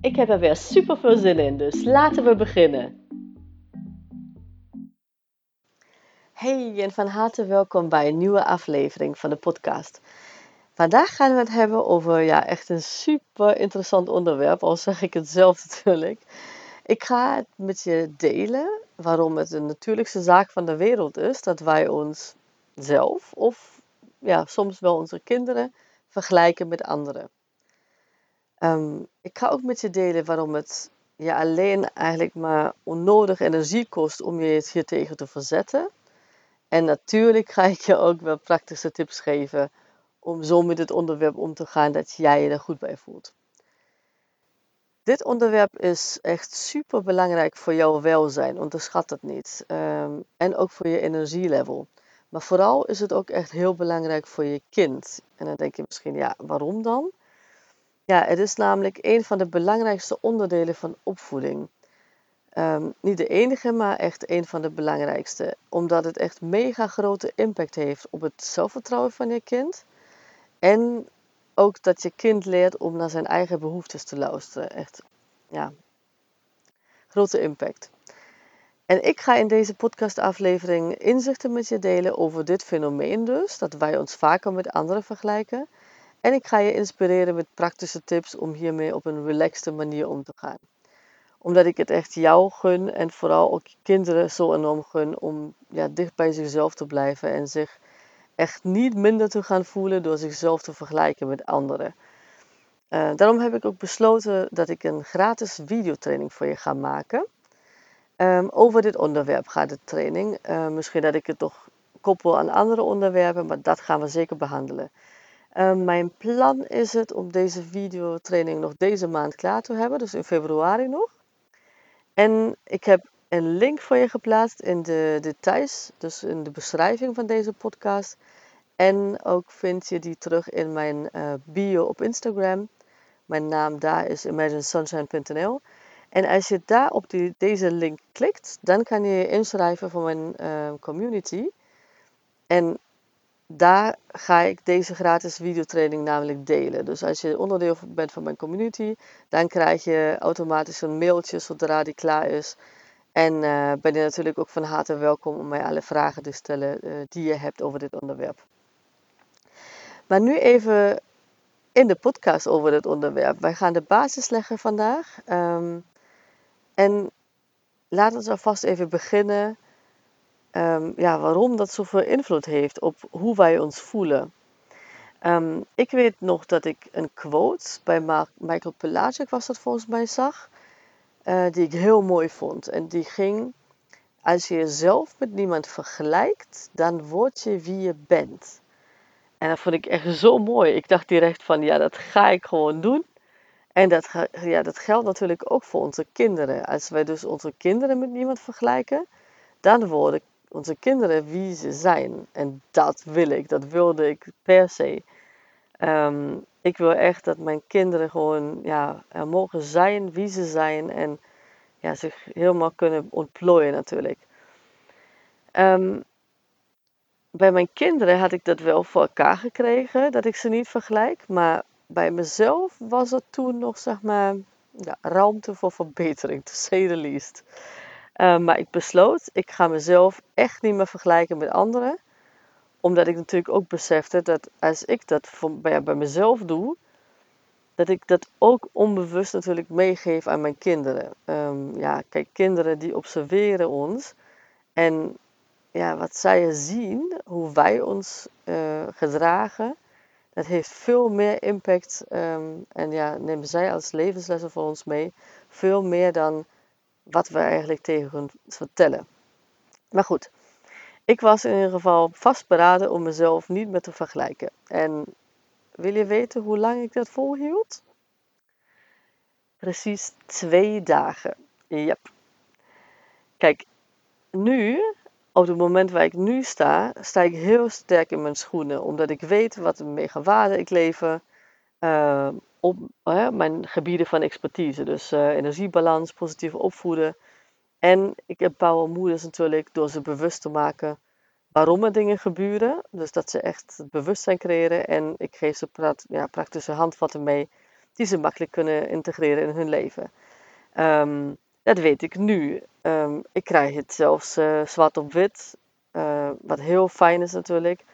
Ik heb er weer super veel zin in, dus laten we beginnen. Hey en van harte welkom bij een nieuwe aflevering van de podcast. Vandaag gaan we het hebben over ja, echt een super interessant onderwerp, al zeg ik het zelf natuurlijk. Ik ga het met je delen waarom het de natuurlijkste zaak van de wereld is dat wij ons zelf of ja, soms wel onze kinderen vergelijken met anderen. Ehm, ik ga ook met je delen waarom het je alleen eigenlijk maar onnodig energie kost om je hier tegen te verzetten. En natuurlijk ga ik je ook wel praktische tips geven om zo met het onderwerp om te gaan dat jij je er goed bij voelt. Dit onderwerp is echt super belangrijk voor jouw welzijn, onderschat het niet. Um, en ook voor je energielevel. Maar vooral is het ook echt heel belangrijk voor je kind. En dan denk je misschien, ja, waarom dan? Ja, het is namelijk een van de belangrijkste onderdelen van opvoeding. Ehm, niet de enige, maar echt een van de belangrijkste. Omdat het echt mega grote impact heeft op het zelfvertrouwen van je kind. En ook dat je kind leert om naar zijn eigen behoeftes te luisteren. Echt, ja, grote impact. En ik ga in deze podcastaflevering inzichten met je delen over dit fenomeen dus, dat wij ons vaker met anderen vergelijken. En ik ga je inspireren met praktische tips om hiermee op een relaxte manier om te gaan. Omdat ik het echt jou gun en vooral ook kinderen zo enorm gun om ja, dicht bij zichzelf te blijven en zich echt niet minder te gaan voelen door zichzelf te vergelijken met anderen. Uh, daarom heb ik ook besloten dat ik een gratis videotraining voor je ga maken. Um, over dit onderwerp gaat de training. Uh, misschien dat ik het toch koppel aan andere onderwerpen, maar dat gaan we zeker behandelen. Um, mijn plan is het om deze videotraining nog deze maand klaar te hebben, dus in februari nog. En ik heb een link voor je geplaatst in de details, dus in de beschrijving van deze podcast. En ook vind je die terug in mijn uh, bio op Instagram. Mijn naam daar is imaginesunshine.nl. En als je daar op die, deze link klikt, dan kan je je inschrijven voor mijn uh, community. En daar ga ik deze gratis videotraining namelijk delen. Dus als je onderdeel bent van mijn community, dan krijg je automatisch een mailtje zodra die klaar is. En uh, ben je natuurlijk ook van harte welkom om mij alle vragen te stellen uh, die je hebt over dit onderwerp. Maar nu even in de podcast over dit onderwerp. Wij gaan de basis leggen vandaag. Um, en laten we alvast even beginnen. Um, ja, waarom dat zoveel invloed heeft op hoe wij ons voelen. Um, ik weet nog dat ik een quote bij Michael Pelagic was dat volgens mij zag. Uh, die ik heel mooi vond. En die ging, als je jezelf met niemand vergelijkt, dan word je wie je bent. En dat vond ik echt zo mooi. Ik dacht direct van, ja, dat ga ik gewoon doen. En dat, ja, dat geldt natuurlijk ook voor onze kinderen. Als wij dus onze kinderen met niemand vergelijken, dan worden onze kinderen wie ze zijn. En dat wil ik, dat wilde ik per se. Ehm, ik wil echt dat mijn kinderen gewoon ja, er mogen zijn wie ze zijn en ja, zich helemaal kunnen ontplooien natuurlijk. Um, bij mijn kinderen had ik dat wel voor elkaar gekregen, dat ik ze niet vergelijk. Maar bij mezelf was er toen nog, zeg maar, ja, ruimte voor verbetering, to say the least. Uh, maar ik besloot, ik ga mezelf echt niet meer vergelijken met anderen. Omdat ik natuurlijk ook besefte dat als ik dat bij, bij mezelf doe, dat ik dat ook onbewust natuurlijk meegeef aan mijn kinderen. Um, ja, kijk, kinderen die observeren ons. En ja, wat zij zien, hoe wij ons uh, gedragen, dat heeft veel meer impact um, en ja, nemen zij als levenslessen voor ons mee. Veel meer dan wat we eigenlijk tegen hun vertellen. Maar goed, ik was in ieder geval vastberaden om mezelf niet meer te vergelijken. En wil je weten hoe lang ik dat volhield? precies twee dagen. Yep. Kijk, nu, op het moment waar ik nu sta, sta ik heel sterk in mijn schoenen. Omdat ik weet wat mega waarde ik lever uh, op mijn gebieden van expertise. Dus uh, energiebalans, positief opvoeden. En ik empower moeders natuurlijk door ze bewust te maken waarom er dingen gebeuren. Dus dat ze echt het bewustzijn creëren. En ik geef ze praktische handvatten mee die ze makkelijk kunnen integreren in hun leven. Um, dat weet ik nu. Um, ik krijg het zelfs uh, zwart op wit. Uh, wat heel fijn is natuurlijk.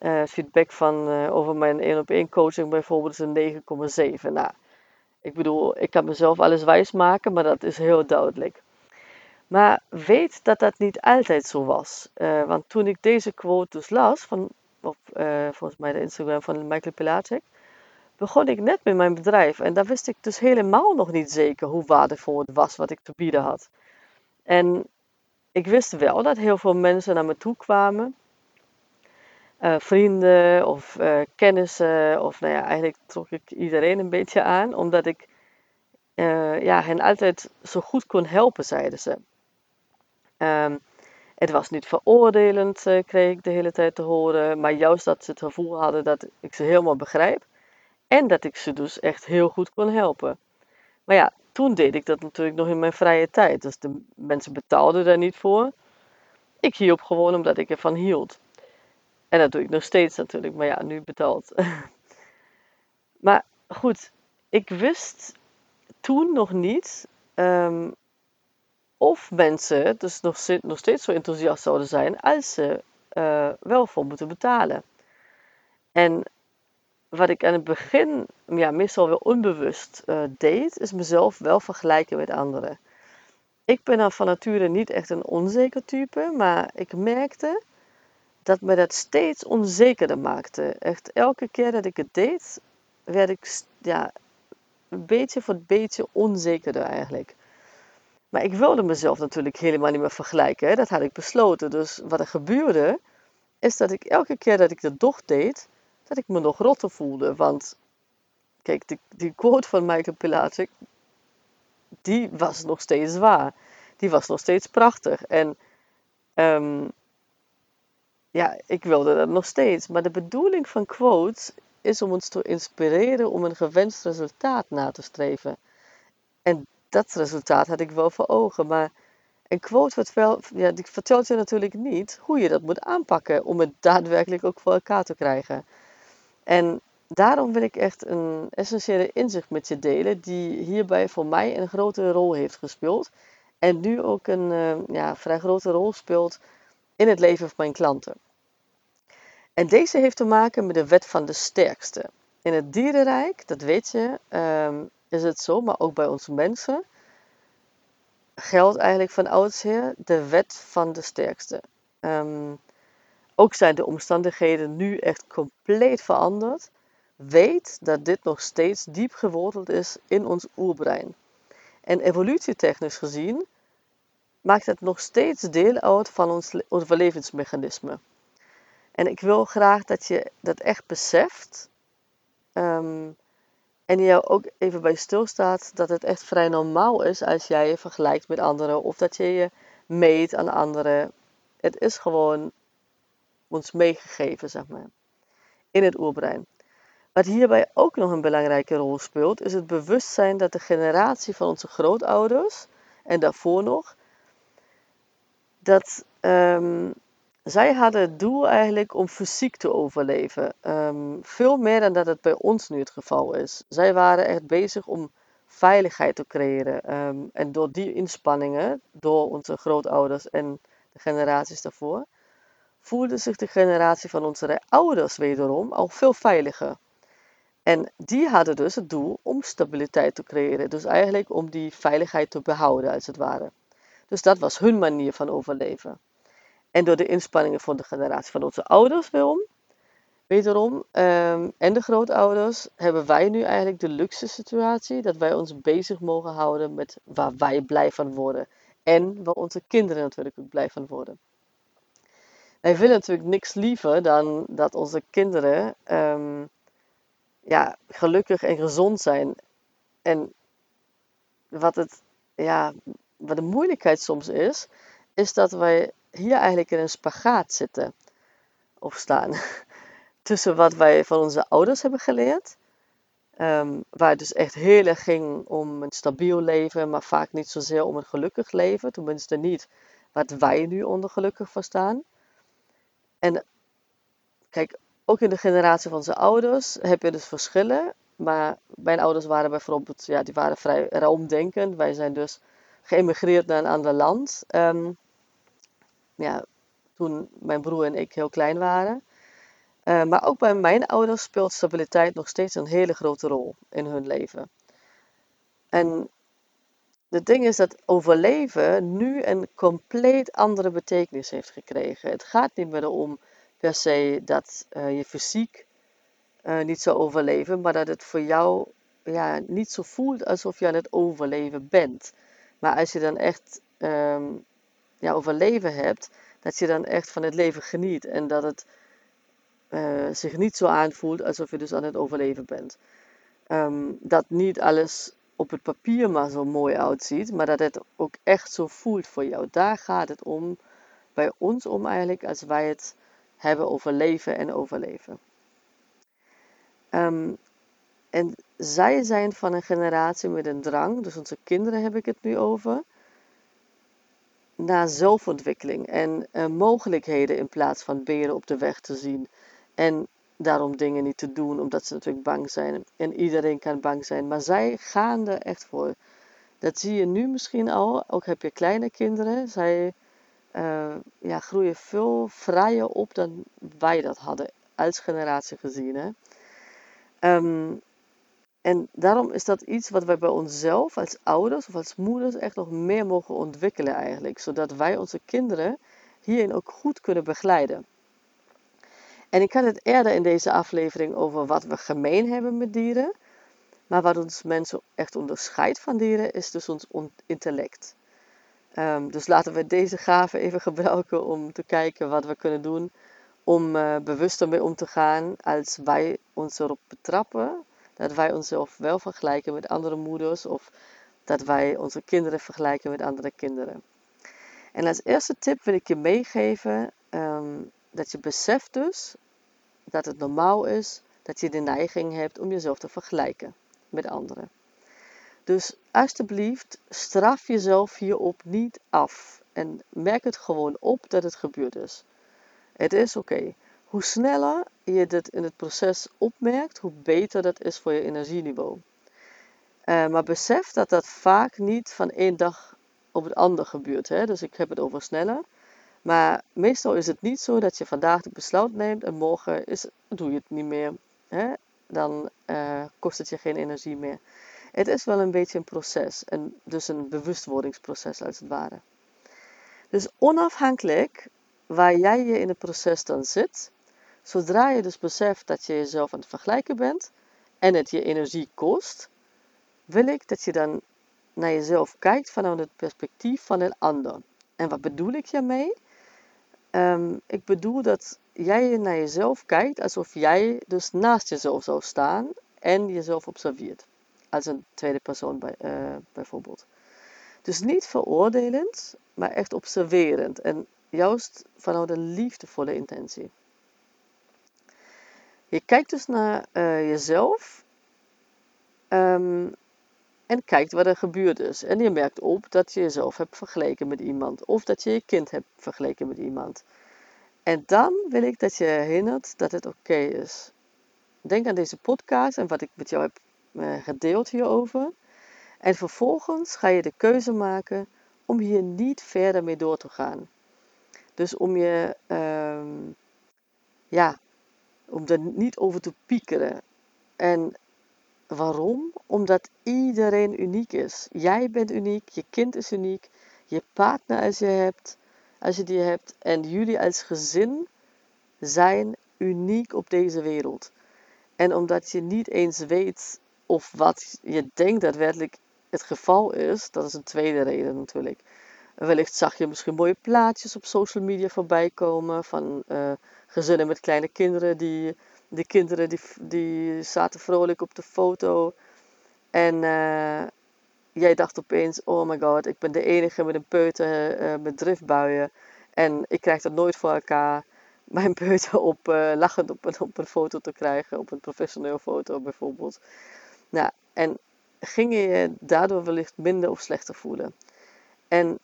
Uh, feedback van over mijn 1 op 1 coaching bijvoorbeeld is een 9,7. Nou, ik bedoel, ik kan mezelf alles wijs maken, maar dat is heel duidelijk. Maar weet dat dat niet altijd zo was. want toen ik deze quote dus las, van, volgens mij de Instagram van Michael Pilatek, begon ik net met mijn bedrijf. En daar wist ik dus helemaal nog niet zeker hoe waardevol het was wat ik te bieden had. En ik wist wel dat heel veel mensen naar me toe kwamen. Uh, vrienden of uh, kennissen, of nou ja, eigenlijk trok ik iedereen een beetje aan, omdat ik uh, ja, hen altijd zo goed kon helpen, zeiden ze. Um, het was niet veroordelend, kreeg ik de hele tijd te horen, maar juist dat ze het gevoel hadden dat ik ze helemaal begrijp. En dat ik ze dus echt heel goed kon helpen. Maar ja, toen deed ik dat natuurlijk nog in mijn vrije tijd. Dus de mensen betaalden daar niet voor. Ik hielp gewoon omdat ik ervan hield. En dat doe ik nog steeds natuurlijk, maar ja, nu betaald. maar goed, ik wist toen nog niet um, of mensen dus nog, nog, steeds zo enthousiast zouden zijn als ze uh, wel voor moeten betalen. En wat ik aan het begin ja, meestal wel onbewust uh, deed, is mezelf wel vergelijken met anderen. Ik ben dan van nature niet echt een onzeker type, maar ik merkte dat me dat steeds onzekerder maakte. Echt elke keer dat ik het deed, werd ik ja, een beetje voor beetje onzekerder eigenlijk. Maar ik wilde mezelf natuurlijk helemaal niet meer vergelijken. Hè. Dat had ik besloten. Dus wat er gebeurde, is dat ik elke keer dat ik dat toch deed, dat ik me nog rotter voelde. Want kijk, die, quote van Michael Pilatek, die was nog steeds waar. Die was nog steeds prachtig. En um, ja, ik wilde dat nog steeds. Maar de bedoeling van quotes is om ons te inspireren om een gewenst resultaat na te streven. En dat resultaat had ik wel voor ogen. Maar een quote ja, die vertelt je natuurlijk niet hoe je dat moet aanpakken om het daadwerkelijk ook voor elkaar te krijgen. En daarom wil ik echt een essentiële inzicht met je delen, die hierbij voor mij een grote rol heeft gespeeld. En nu ook een uh, ja, vrij grote rol speelt in het leven van mijn klanten. En deze heeft te maken met de wet van de sterkste. In het dierenrijk, dat weet je, um, is het zo, maar ook bij ons mensen, geldt eigenlijk van oudsher de wet van de sterkste. Um, ook zijn de omstandigheden nu echt compleet veranderd. Weet dat dit nog steeds diep geworteld is in ons oerbrein. En evolutietechnisch gezien maakt het nog steeds deel uit van ons overlevingsmechanisme. En ik wil graag dat je dat echt beseft. Um, en jou ook even bij stilstaat dat het echt vrij normaal is als jij je vergelijkt met anderen of dat je je meet aan anderen. Het is gewoon ons meegegeven, zeg maar, in het oerbrein. Wat hierbij ook nog een belangrijke rol speelt, is het bewustzijn dat de generatie van onze grootouders en daarvoor nog, dat um, zij hadden het doel eigenlijk om fysiek te overleven. Um, veel meer dan dat het bij ons nu het geval is. Zij waren echt bezig om veiligheid te creëren. Um, en door die inspanningen, door onze grootouders en de generaties daarvoor, voelde zich de generatie van onze ouders wederom al veel veiliger. En die hadden dus het doel om stabiliteit te creëren. Dus eigenlijk om die veiligheid te behouden, als het ware. Dus dat was hun manier van overleven. En door de inspanningen van de generatie van onze ouders, wederom, wederom um, en de grootouders, hebben wij nu eigenlijk de luxe situatie dat wij ons bezig mogen houden met waar wij blij van worden. En waar onze kinderen natuurlijk ook blij van worden wij willen natuurlijk niks liever dan dat onze kinderen um, ja, gelukkig en gezond zijn. En wat, het, ja, wat de moeilijkheid soms is, is dat wij hier eigenlijk in een spagaat zitten of staan. Tussen wat wij van onze ouders hebben geleerd, um, waar het dus echt heel erg ging om een stabiel leven, maar vaak niet zozeer om een gelukkig leven, tenminste niet wat wij nu onder gelukkig verstaan. En kijk, ook in de generatie van zijn ouders heb je dus verschillen. Maar mijn ouders waren bijvoorbeeld, ja, die waren vrij ruimdenkend. Wij zijn dus geëmigreerd naar een ander land. Um, ja, toen mijn broer en ik heel klein waren. Uh, maar ook bij mijn ouders speelt stabiliteit nog steeds een hele grote rol in hun leven. En het ding is dat overleven nu een compleet andere betekenis heeft gekregen. Het gaat niet meer om per se dat uh, je fysiek uh, niet zou overleven, maar dat het voor jou ja, niet zo voelt alsof je aan het overleven bent. Maar als je dan echt um, ja, overleven hebt, dat je dan echt van het leven geniet en dat het uh, zich niet zo aanvoelt alsof je dus aan het overleven bent. Um, dat niet alles op het papier maar zo mooi uitziet, maar dat het ook echt zo voelt voor jou. Daar gaat het om, bij ons om eigenlijk, als wij het hebben over leven en overleven. Um, en zij zijn van een generatie met een drang, dus onze kinderen heb ik het nu over, naar zelfontwikkeling en uh, mogelijkheden in plaats van beren op de weg te zien. En daarom dingen niet te doen, omdat ze natuurlijk bang zijn. En iedereen kan bang zijn, maar zij gaan er echt voor. Dat zie je nu misschien al, ook heb je kleine kinderen. Zij uh, ja, groeien veel vrijer op dan wij dat hadden als generatie gezien. Hè? Um, en daarom is dat iets wat wij bij onszelf als ouders of als moeders echt nog meer mogen ontwikkelen eigenlijk. Zodat wij onze kinderen hierin ook goed kunnen begeleiden. En ik had het eerder in deze aflevering over wat we gemeen hebben met dieren. Maar wat ons mensen echt onderscheidt van dieren is dus ons intellect. Um, dus laten we deze gave even gebruiken om te kijken wat we kunnen doen om uh, bewuster mee om te gaan als wij ons erop betrappen dat wij onszelf wel vergelijken met andere moeders of dat wij onze kinderen vergelijken met andere kinderen. En als eerste tip wil ik je meegeven um, dat je beseft dus dat het normaal is dat je de neiging hebt om jezelf te vergelijken met anderen. Dus alsjeblieft, straf jezelf hierop niet af en merk het gewoon op dat het gebeurd is. Het is oké. Hoe sneller je dit in het proces opmerkt, hoe beter dat is voor je energieniveau. Uh, maar besef dat dat vaak niet van één dag op het ander gebeurt. Hè? Dus ik heb het over sneller. Maar meestal is het niet zo dat je vandaag het besluit neemt en morgen is, doe je het niet meer. Hè? Dan uh, kost het je geen energie meer. Het is wel een beetje een proces, en dus een bewustwordingsproces als het ware. Dus onafhankelijk waar jij je in het proces dan zit, zodra je dus beseft dat je jezelf aan het vergelijken bent en het je energie kost, wil ik dat je dan naar jezelf kijkt vanuit het perspectief van een ander. En wat bedoel ik hiermee? Um, ik bedoel dat jij naar jezelf kijkt alsof jij dus naast jezelf zou staan en jezelf observeert. Als een tweede persoon uh, bijvoorbeeld. Dus niet veroordelend, maar echt observerend. En juist vanuit een liefdevolle intentie. Je kijkt dus naar uh, jezelf um, en kijkt wat er gebeurd is. En je merkt op dat je jezelf hebt vergeleken met iemand of dat je je kind hebt vergeleken met iemand. En dan wil ik dat je herinnert dat het oké is. Denk aan deze podcast en wat ik met jou heb uh, gedeeld hierover. En vervolgens ga je de keuze maken om hier niet verder mee door te gaan. Dus om je, um, ja, om er niet over te piekeren. En waarom? Omdat iedereen uniek is. Jij bent uniek, je kind is uniek, je partner als je hebt, als je die hebt, en jullie als gezin zijn uniek op deze wereld. En omdat je niet eens weet of wat je denkt daadwerkelijk het geval is, dat is een tweede reden natuurlijk. Wellicht zag je misschien mooie plaatjes op social media voorbij komen van uh, gezinnen met kleine kinderen. Die, die kinderen die, die zaten vrolijk op de foto. En uh, jij dacht opeens, oh my god, ik ben de enige met een peuter uh, met driftbuien. En ik krijg dat nooit voor elkaar. Mijn peuter op, lachend op een, op een foto te krijgen, op een professioneel foto bijvoorbeeld. Nou, en ging je je daardoor wellicht minder of slechter voelen. En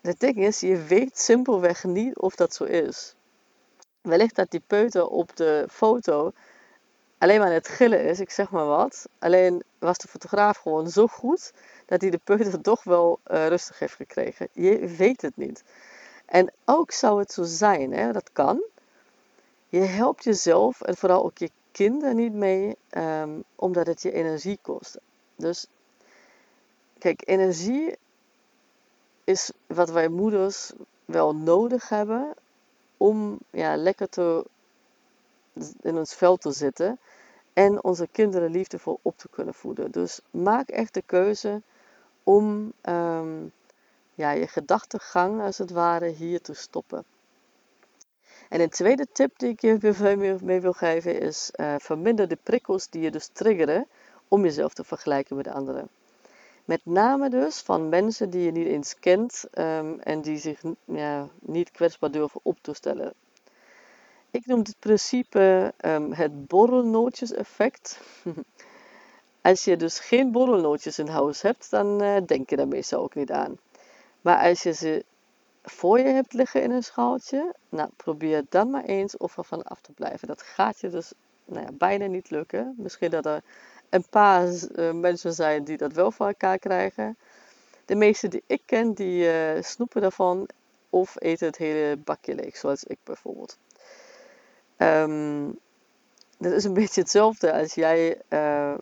het ding is, je weet simpelweg niet of dat zo is. Wellicht dat die peuter op de foto alleen maar het gillen is, ik zeg maar wat. Alleen was de fotograaf gewoon zo goed dat hij de peuter toch wel uh, rustig heeft gekregen. Je weet het niet. En ook zou het zo zijn, hè, dat kan. Je helpt jezelf en vooral ook je kinderen niet mee, um, omdat het je energie kost. Dus kijk, energie is wat wij moeders wel nodig hebben om ja, lekker te, in ons vel te zitten en onze kinderen liefdevol op te kunnen voeden. Dus maak echt de keuze om um, ja, je gedachtegang als het ware hier te stoppen. En een tweede tip die ik je mee wil geven is uh, verminder de prikkels die je dus triggeren om jezelf te vergelijken met anderen. Met name dus van mensen die je niet eens kent um, en die zich ja, niet kwetsbaar durven op te stellen. Ik noem dit principe um, het borrelnootjes-effect. als je dus geen borrelnootjes in huis hebt, dan uh, denk je daar meestal ook niet aan. Maar als je ze voor je hebt liggen in een schaaltje, nou, probeer dan maar eens of er van af te blijven. Dat gaat je dus nou ja, bijna niet lukken. Misschien dat er een paar uh, mensen zijn die dat wel voor elkaar krijgen. De meeste die ik ken, die uh, snoepen daarvan of eten het hele bakje leeg, zoals ik bijvoorbeeld. Um, dat is een beetje hetzelfde als jij uh,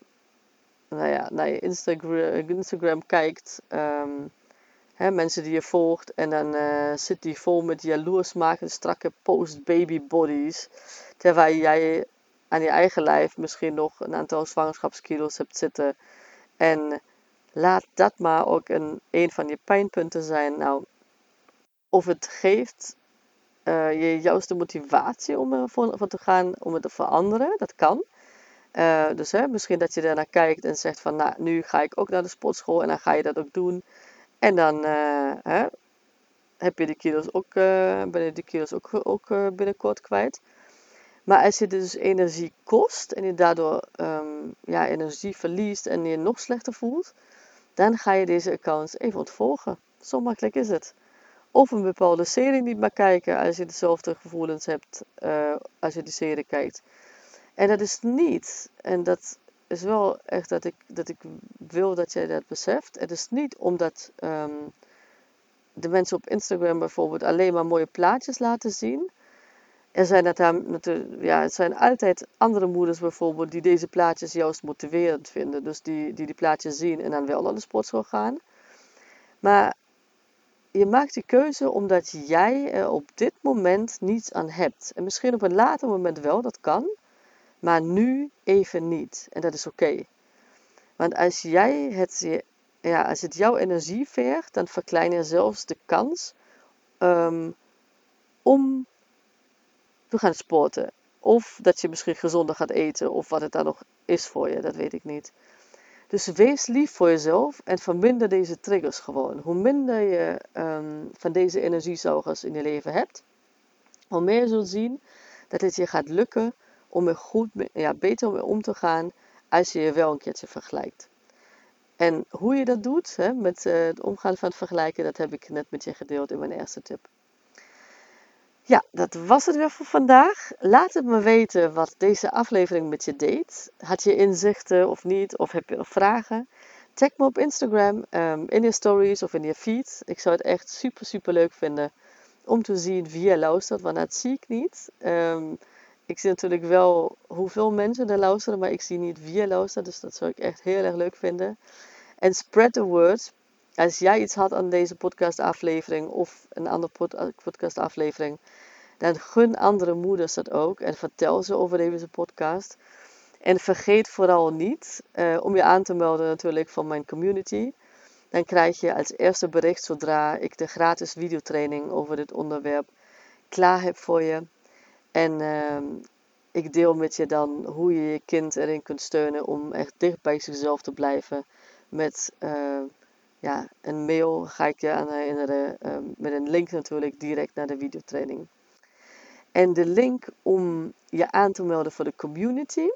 nou ja, naar je Instagram, kijkt. Um, hè, mensen die je volgt. En dan zit die vol met jaloersmakende strakke post-baby bodies. Terwijl jij aan je eigen lijf misschien nog een aantal zwangerschapskilo's hebt zitten. En laat dat maar ook een, een van je pijnpunten zijn. Nou, of het geeft uh, je juist de motivatie om ervoor te gaan, om het te veranderen, dat kan. Uh, dus hè, misschien dat je daarnaar kijkt en zegt van, nou, nu ga ik ook naar de sportschool en dan ga je dat ook doen. En dan uh, hè, heb je de kilo's ook, ben je de kilo's ook, ook binnenkort kwijt. Maar als je dus energie kost en je daardoor um, ja, energie verliest en je nog slechter voelt, dan ga je deze accounts even ontvolgen. Zo makkelijk is het. Of een bepaalde serie niet meer kijken als je dezelfde gevoelens hebt uh, als je die serie kijkt. En dat is niet, en dat is wel echt dat ik, dat ik wil dat jij dat beseft. Het is niet omdat um, de mensen op Instagram bijvoorbeeld alleen maar mooie plaatjes laten zien. Er zijn natuurlijk, ja, het zijn altijd andere moeders bijvoorbeeld die deze plaatjes juist motiverend vinden. Dus die die, die plaatjes zien en dan wel naar de sportschool gaan. Maar je maakt die keuze omdat jij er op dit moment niets aan hebt. En misschien op een later moment wel, dat kan. Maar nu even niet. En dat is oké. Want als jij het, ja, als het jouw energie vergt, dan verklein je zelfs de kans um, om te gaan sporten. Of dat je misschien gezonder gaat eten, of wat het dan nog is voor je, dat weet ik niet. Dus wees lief voor jezelf en verminder deze triggers gewoon. Hoe minder je um, van deze energiezaugers in je leven hebt, hoe meer je zult zien dat het je gaat lukken om er goed, ja, beter mee om te gaan als je je wel een keertje vergelijkt. En hoe je dat doet hè, met uh, het omgaan van het vergelijken, dat heb ik net met je gedeeld in mijn eerste tip. Ja, dat was het weer voor vandaag. Laat het me weten wat deze aflevering met je deed. Had je inzichten of niet? Of heb je nog vragen? Tag me op Instagram um, in je stories of in je feed. Ik zou het echt super, super leuk vinden om te zien wie je luistert, want dat zie ik niet. Um, ik zie natuurlijk wel hoeveel mensen er luisteren, maar ik zie niet wie je luistert. Dus dat zou ik echt heel erg leuk vinden. En spread the word. Als jij iets had aan deze podcastaflevering of een andere eh, podcastaflevering, dan gun andere moeders dat ook en vertel ze over deze podcast. En vergeet vooral niet uh, om je aan te melden natuurlijk van mijn community. Dan krijg je als eerste bericht zodra ik de gratis videotraining over dit onderwerp klaar heb voor je. En uh, ik deel met je dan hoe je je kind erin kunt steunen om echt dicht bij zichzelf te blijven met uh, ja, een mail ga ik je aan herinneren ehm, met een link natuurlijk direct naar de videotraining. En de link om je aan te melden voor de community,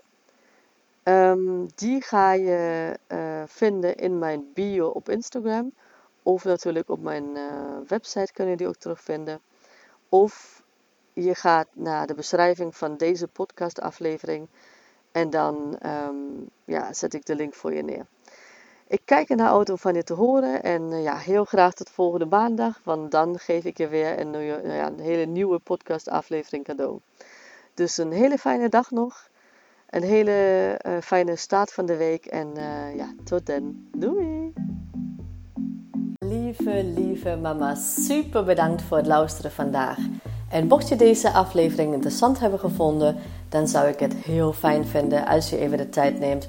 ehm, die ga je uh, vinden in mijn bio op Instagram. Of natuurlijk op mijn uh, website kun je die ook terugvinden. Of je gaat naar de beschrijving van deze podcastaflevering en dan um, ja, zet ik de link voor je neer. Ik kijk naar uit om van je te horen. En uh, ja, heel graag tot volgende maandag. Want dan geef ik je weer een, uh, ja, een hele nieuwe podcastaflevering cadeau. Dus een hele fijne dag nog. Een hele uh, fijne start van de week. En ja, tot dan. Doei! Lieve, lieve mama, super bedankt voor het luisteren vandaag. En mocht je deze aflevering interessant hebben gevonden, dan zou ik het heel fijn vinden als je even de tijd neemt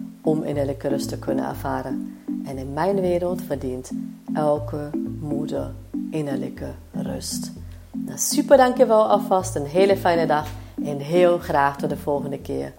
om innerlijke rust te kunnen ervaren. En in mijn wereld verdient elke moeder innerlijke rust. Nou, super dankjewel alvast. Een hele fijne dag. En heel graag tot de volgende keer.